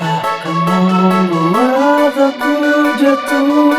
Takkan membuat aku jatuh.